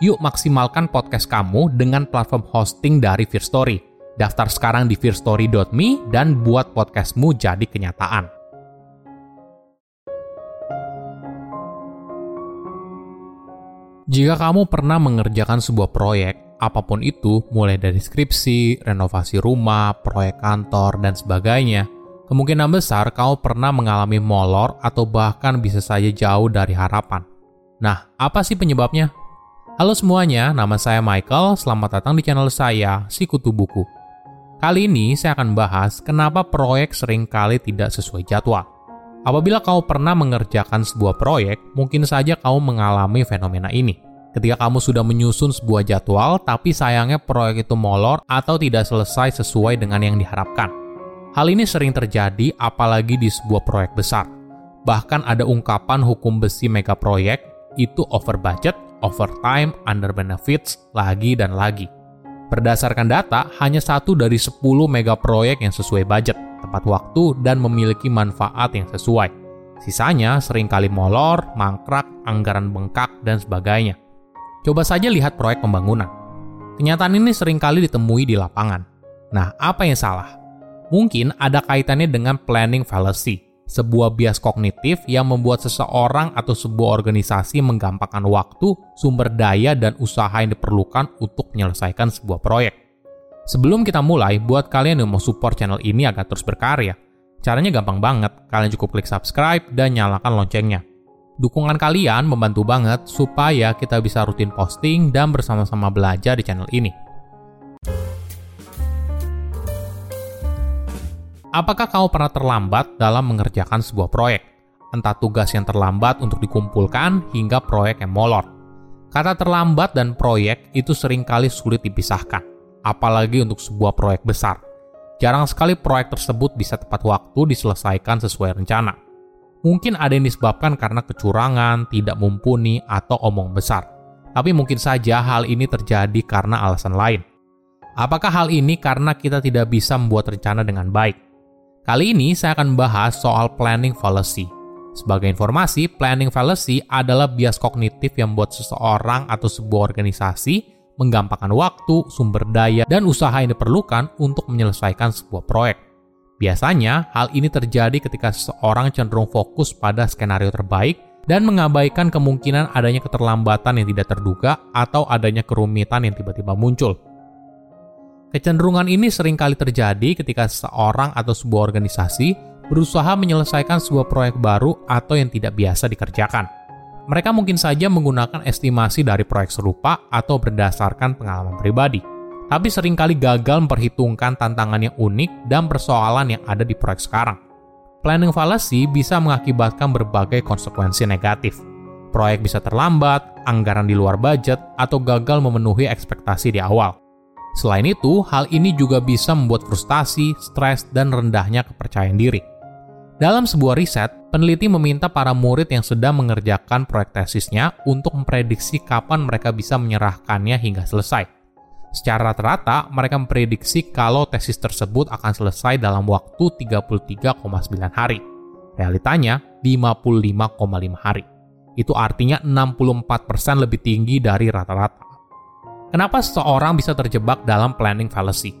Yuk maksimalkan podcast kamu dengan platform hosting dari Fear Story. Daftar sekarang di fearstory.me dan buat podcastmu jadi kenyataan. Jika kamu pernah mengerjakan sebuah proyek, apa pun itu, mulai dari skripsi, renovasi rumah, proyek kantor, dan sebagainya, kemungkinan besar kamu pernah mengalami molor atau bahkan bisa saja jauh dari harapan. Nah, apa sih penyebabnya? Halo semuanya, nama saya Michael. Selamat datang di channel saya, Sikutu Buku. Kali ini saya akan bahas kenapa proyek sering kali tidak sesuai jadwal. Apabila kamu pernah mengerjakan sebuah proyek, mungkin saja kamu mengalami fenomena ini. Ketika kamu sudah menyusun sebuah jadwal, tapi sayangnya proyek itu molor atau tidak selesai sesuai dengan yang diharapkan. Hal ini sering terjadi apalagi di sebuah proyek besar. Bahkan ada ungkapan hukum besi mega proyek, itu over budget, over time, under benefits, lagi dan lagi. Berdasarkan data, hanya satu dari 10 mega proyek yang sesuai budget tepat waktu, dan memiliki manfaat yang sesuai. Sisanya sering kali molor, mangkrak, anggaran bengkak, dan sebagainya. Coba saja lihat proyek pembangunan. Kenyataan ini sering kali ditemui di lapangan. Nah, apa yang salah? Mungkin ada kaitannya dengan planning fallacy, sebuah bias kognitif yang membuat seseorang atau sebuah organisasi menggampangkan waktu, sumber daya, dan usaha yang diperlukan untuk menyelesaikan sebuah proyek. Sebelum kita mulai, buat kalian yang mau support channel ini agar terus berkarya, caranya gampang banget. Kalian cukup klik subscribe dan nyalakan loncengnya. Dukungan kalian membantu banget supaya kita bisa rutin posting dan bersama-sama belajar di channel ini. Apakah kamu pernah terlambat dalam mengerjakan sebuah proyek? Entah tugas yang terlambat untuk dikumpulkan hingga proyek yang molor. Kata terlambat dan proyek itu sering kali sulit dipisahkan apalagi untuk sebuah proyek besar. Jarang sekali proyek tersebut bisa tepat waktu diselesaikan sesuai rencana. Mungkin ada yang disebabkan karena kecurangan, tidak mumpuni, atau omong besar. Tapi mungkin saja hal ini terjadi karena alasan lain. Apakah hal ini karena kita tidak bisa membuat rencana dengan baik? Kali ini saya akan bahas soal planning fallacy. Sebagai informasi, planning fallacy adalah bias kognitif yang membuat seseorang atau sebuah organisasi menggampangkan waktu, sumber daya, dan usaha yang diperlukan untuk menyelesaikan sebuah proyek. Biasanya, hal ini terjadi ketika seseorang cenderung fokus pada skenario terbaik dan mengabaikan kemungkinan adanya keterlambatan yang tidak terduga atau adanya kerumitan yang tiba-tiba muncul. Kecenderungan ini sering kali terjadi ketika seseorang atau sebuah organisasi berusaha menyelesaikan sebuah proyek baru atau yang tidak biasa dikerjakan. Mereka mungkin saja menggunakan estimasi dari proyek serupa atau berdasarkan pengalaman pribadi, tapi sering kali gagal memperhitungkan tantangan yang unik dan persoalan yang ada di proyek sekarang. Planning fallacy bisa mengakibatkan berbagai konsekuensi negatif. Proyek bisa terlambat, anggaran di luar budget, atau gagal memenuhi ekspektasi di awal. Selain itu, hal ini juga bisa membuat frustasi, stres, dan rendahnya kepercayaan diri. Dalam sebuah riset, peneliti meminta para murid yang sedang mengerjakan proyek tesisnya untuk memprediksi kapan mereka bisa menyerahkannya hingga selesai. Secara rata-rata, mereka memprediksi kalau tesis tersebut akan selesai dalam waktu 33,9 hari. Realitanya, 55,5 hari. Itu artinya 64% lebih tinggi dari rata-rata. Kenapa seseorang bisa terjebak dalam planning fallacy?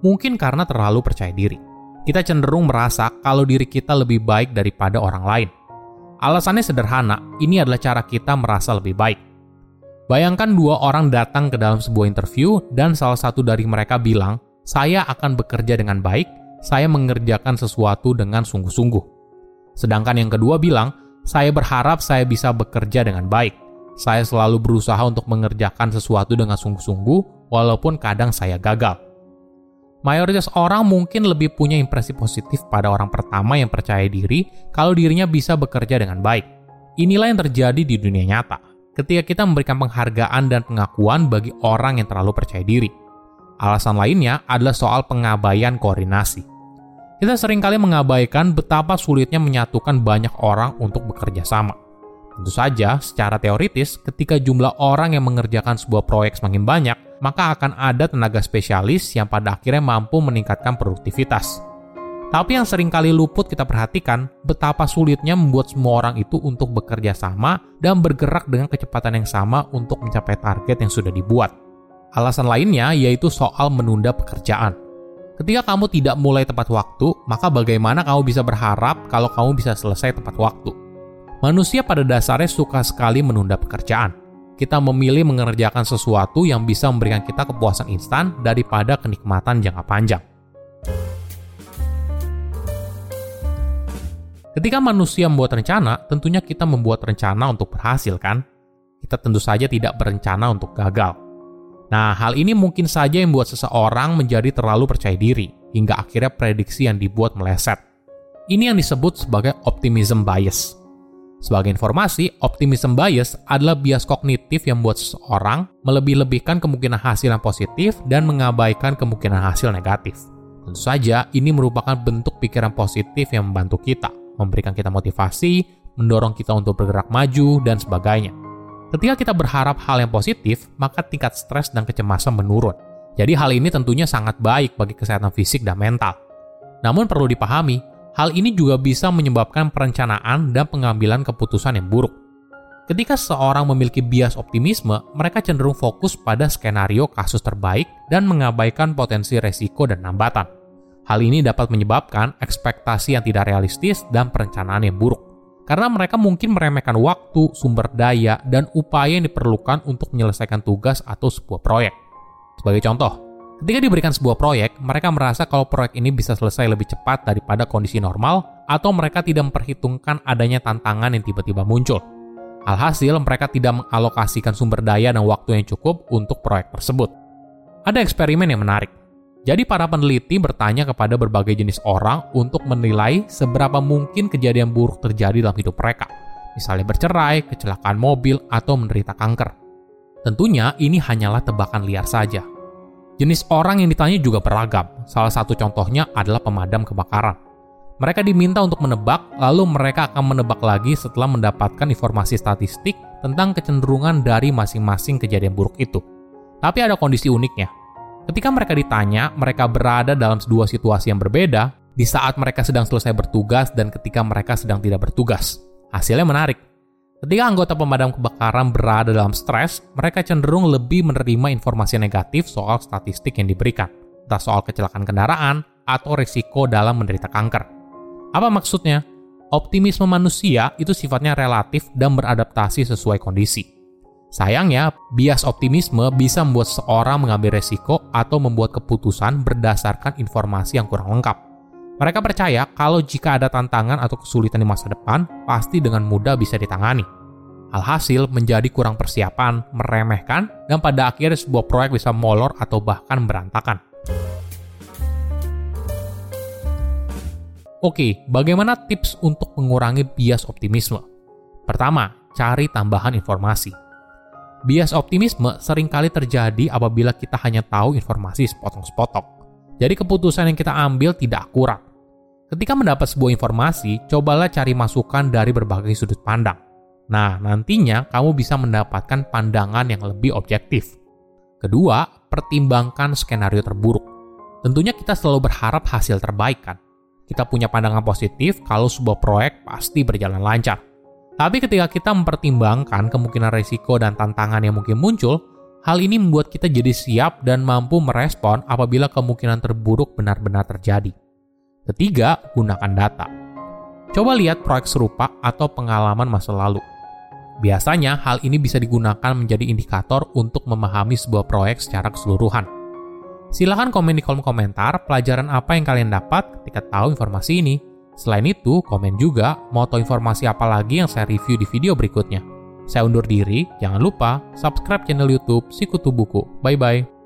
Mungkin karena terlalu percaya diri. Kita cenderung merasa kalau diri kita lebih baik daripada orang lain. Alasannya sederhana, ini adalah cara kita merasa lebih baik. Bayangkan dua orang datang ke dalam sebuah interview dan salah satu dari mereka bilang, "Saya akan bekerja dengan baik, saya mengerjakan sesuatu dengan sungguh-sungguh." Sedangkan yang kedua bilang, "Saya berharap saya bisa bekerja dengan baik. Saya selalu berusaha untuk mengerjakan sesuatu dengan sungguh-sungguh, walaupun kadang saya gagal." Mayoritas orang mungkin lebih punya impresi positif pada orang pertama yang percaya diri kalau dirinya bisa bekerja dengan baik. Inilah yang terjadi di dunia nyata ketika kita memberikan penghargaan dan pengakuan bagi orang yang terlalu percaya diri. Alasan lainnya adalah soal pengabaian koordinasi. Kita sering kali mengabaikan betapa sulitnya menyatukan banyak orang untuk bekerja sama. Tentu saja, secara teoritis, ketika jumlah orang yang mengerjakan sebuah proyek semakin banyak, maka akan ada tenaga spesialis yang pada akhirnya mampu meningkatkan produktivitas. Tapi yang sering kali luput kita perhatikan, betapa sulitnya membuat semua orang itu untuk bekerja sama dan bergerak dengan kecepatan yang sama untuk mencapai target yang sudah dibuat. Alasan lainnya yaitu soal menunda pekerjaan. Ketika kamu tidak mulai tepat waktu, maka bagaimana kamu bisa berharap kalau kamu bisa selesai tepat waktu? Manusia pada dasarnya suka sekali menunda pekerjaan. Kita memilih mengerjakan sesuatu yang bisa memberikan kita kepuasan instan daripada kenikmatan jangka panjang. Ketika manusia membuat rencana, tentunya kita membuat rencana untuk berhasil, kan? Kita tentu saja tidak berencana untuk gagal. Nah, hal ini mungkin saja yang membuat seseorang menjadi terlalu percaya diri, hingga akhirnya prediksi yang dibuat meleset. Ini yang disebut sebagai optimism bias. Sebagai informasi, optimism bias adalah bias kognitif yang membuat seseorang melebih-lebihkan kemungkinan hasil yang positif dan mengabaikan kemungkinan hasil negatif. Tentu saja, ini merupakan bentuk pikiran positif yang membantu kita memberikan kita motivasi, mendorong kita untuk bergerak maju, dan sebagainya. Ketika kita berharap hal yang positif, maka tingkat stres dan kecemasan menurun. Jadi hal ini tentunya sangat baik bagi kesehatan fisik dan mental. Namun perlu dipahami, hal ini juga bisa menyebabkan perencanaan dan pengambilan keputusan yang buruk. Ketika seseorang memiliki bias optimisme, mereka cenderung fokus pada skenario kasus terbaik dan mengabaikan potensi resiko dan hambatan. Hal ini dapat menyebabkan ekspektasi yang tidak realistis dan perencanaan yang buruk. Karena mereka mungkin meremehkan waktu, sumber daya, dan upaya yang diperlukan untuk menyelesaikan tugas atau sebuah proyek. Sebagai contoh, ketika diberikan sebuah proyek, mereka merasa kalau proyek ini bisa selesai lebih cepat daripada kondisi normal, atau mereka tidak memperhitungkan adanya tantangan yang tiba-tiba muncul. Alhasil, mereka tidak mengalokasikan sumber daya dan waktu yang cukup untuk proyek tersebut. Ada eksperimen yang menarik. Jadi para peneliti bertanya kepada berbagai jenis orang untuk menilai seberapa mungkin kejadian buruk terjadi dalam hidup mereka. Misalnya bercerai, kecelakaan mobil, atau menderita kanker. Tentunya ini hanyalah tebakan liar saja. Jenis orang yang ditanya juga beragam. Salah satu contohnya adalah pemadam kebakaran. Mereka diminta untuk menebak, lalu mereka akan menebak lagi setelah mendapatkan informasi statistik tentang kecenderungan dari masing-masing kejadian buruk itu. Tapi ada kondisi uniknya Ketika mereka ditanya, mereka berada dalam dua situasi yang berbeda di saat mereka sedang selesai bertugas dan ketika mereka sedang tidak bertugas. Hasilnya menarik. Ketika anggota pemadam kebakaran berada dalam stres, mereka cenderung lebih menerima informasi negatif soal statistik yang diberikan, entah soal kecelakaan kendaraan atau risiko dalam menderita kanker. Apa maksudnya? Optimisme manusia itu sifatnya relatif dan beradaptasi sesuai kondisi. Sayangnya, bias optimisme bisa membuat seorang mengambil resiko atau membuat keputusan berdasarkan informasi yang kurang lengkap. Mereka percaya kalau jika ada tantangan atau kesulitan di masa depan, pasti dengan mudah bisa ditangani. Alhasil menjadi kurang persiapan, meremehkan, dan pada akhirnya sebuah proyek bisa molor atau bahkan berantakan. Oke, bagaimana tips untuk mengurangi bias optimisme? Pertama, cari tambahan informasi. Bias optimisme sering kali terjadi apabila kita hanya tahu informasi sepotong-sepotong. Jadi keputusan yang kita ambil tidak akurat. Ketika mendapat sebuah informasi, cobalah cari masukan dari berbagai sudut pandang. Nah, nantinya kamu bisa mendapatkan pandangan yang lebih objektif. Kedua, pertimbangkan skenario terburuk. Tentunya kita selalu berharap hasil terbaik kan. Kita punya pandangan positif kalau sebuah proyek pasti berjalan lancar. Tapi ketika kita mempertimbangkan kemungkinan risiko dan tantangan yang mungkin muncul, hal ini membuat kita jadi siap dan mampu merespon apabila kemungkinan terburuk benar-benar terjadi. Ketiga, gunakan data. Coba lihat proyek serupa atau pengalaman masa lalu. Biasanya, hal ini bisa digunakan menjadi indikator untuk memahami sebuah proyek secara keseluruhan. Silahkan komen di kolom komentar pelajaran apa yang kalian dapat ketika tahu informasi ini. Selain itu, komen juga mau tahu informasi apa lagi yang saya review di video berikutnya. Saya undur diri, jangan lupa subscribe channel YouTube Sikutu Buku. Bye bye.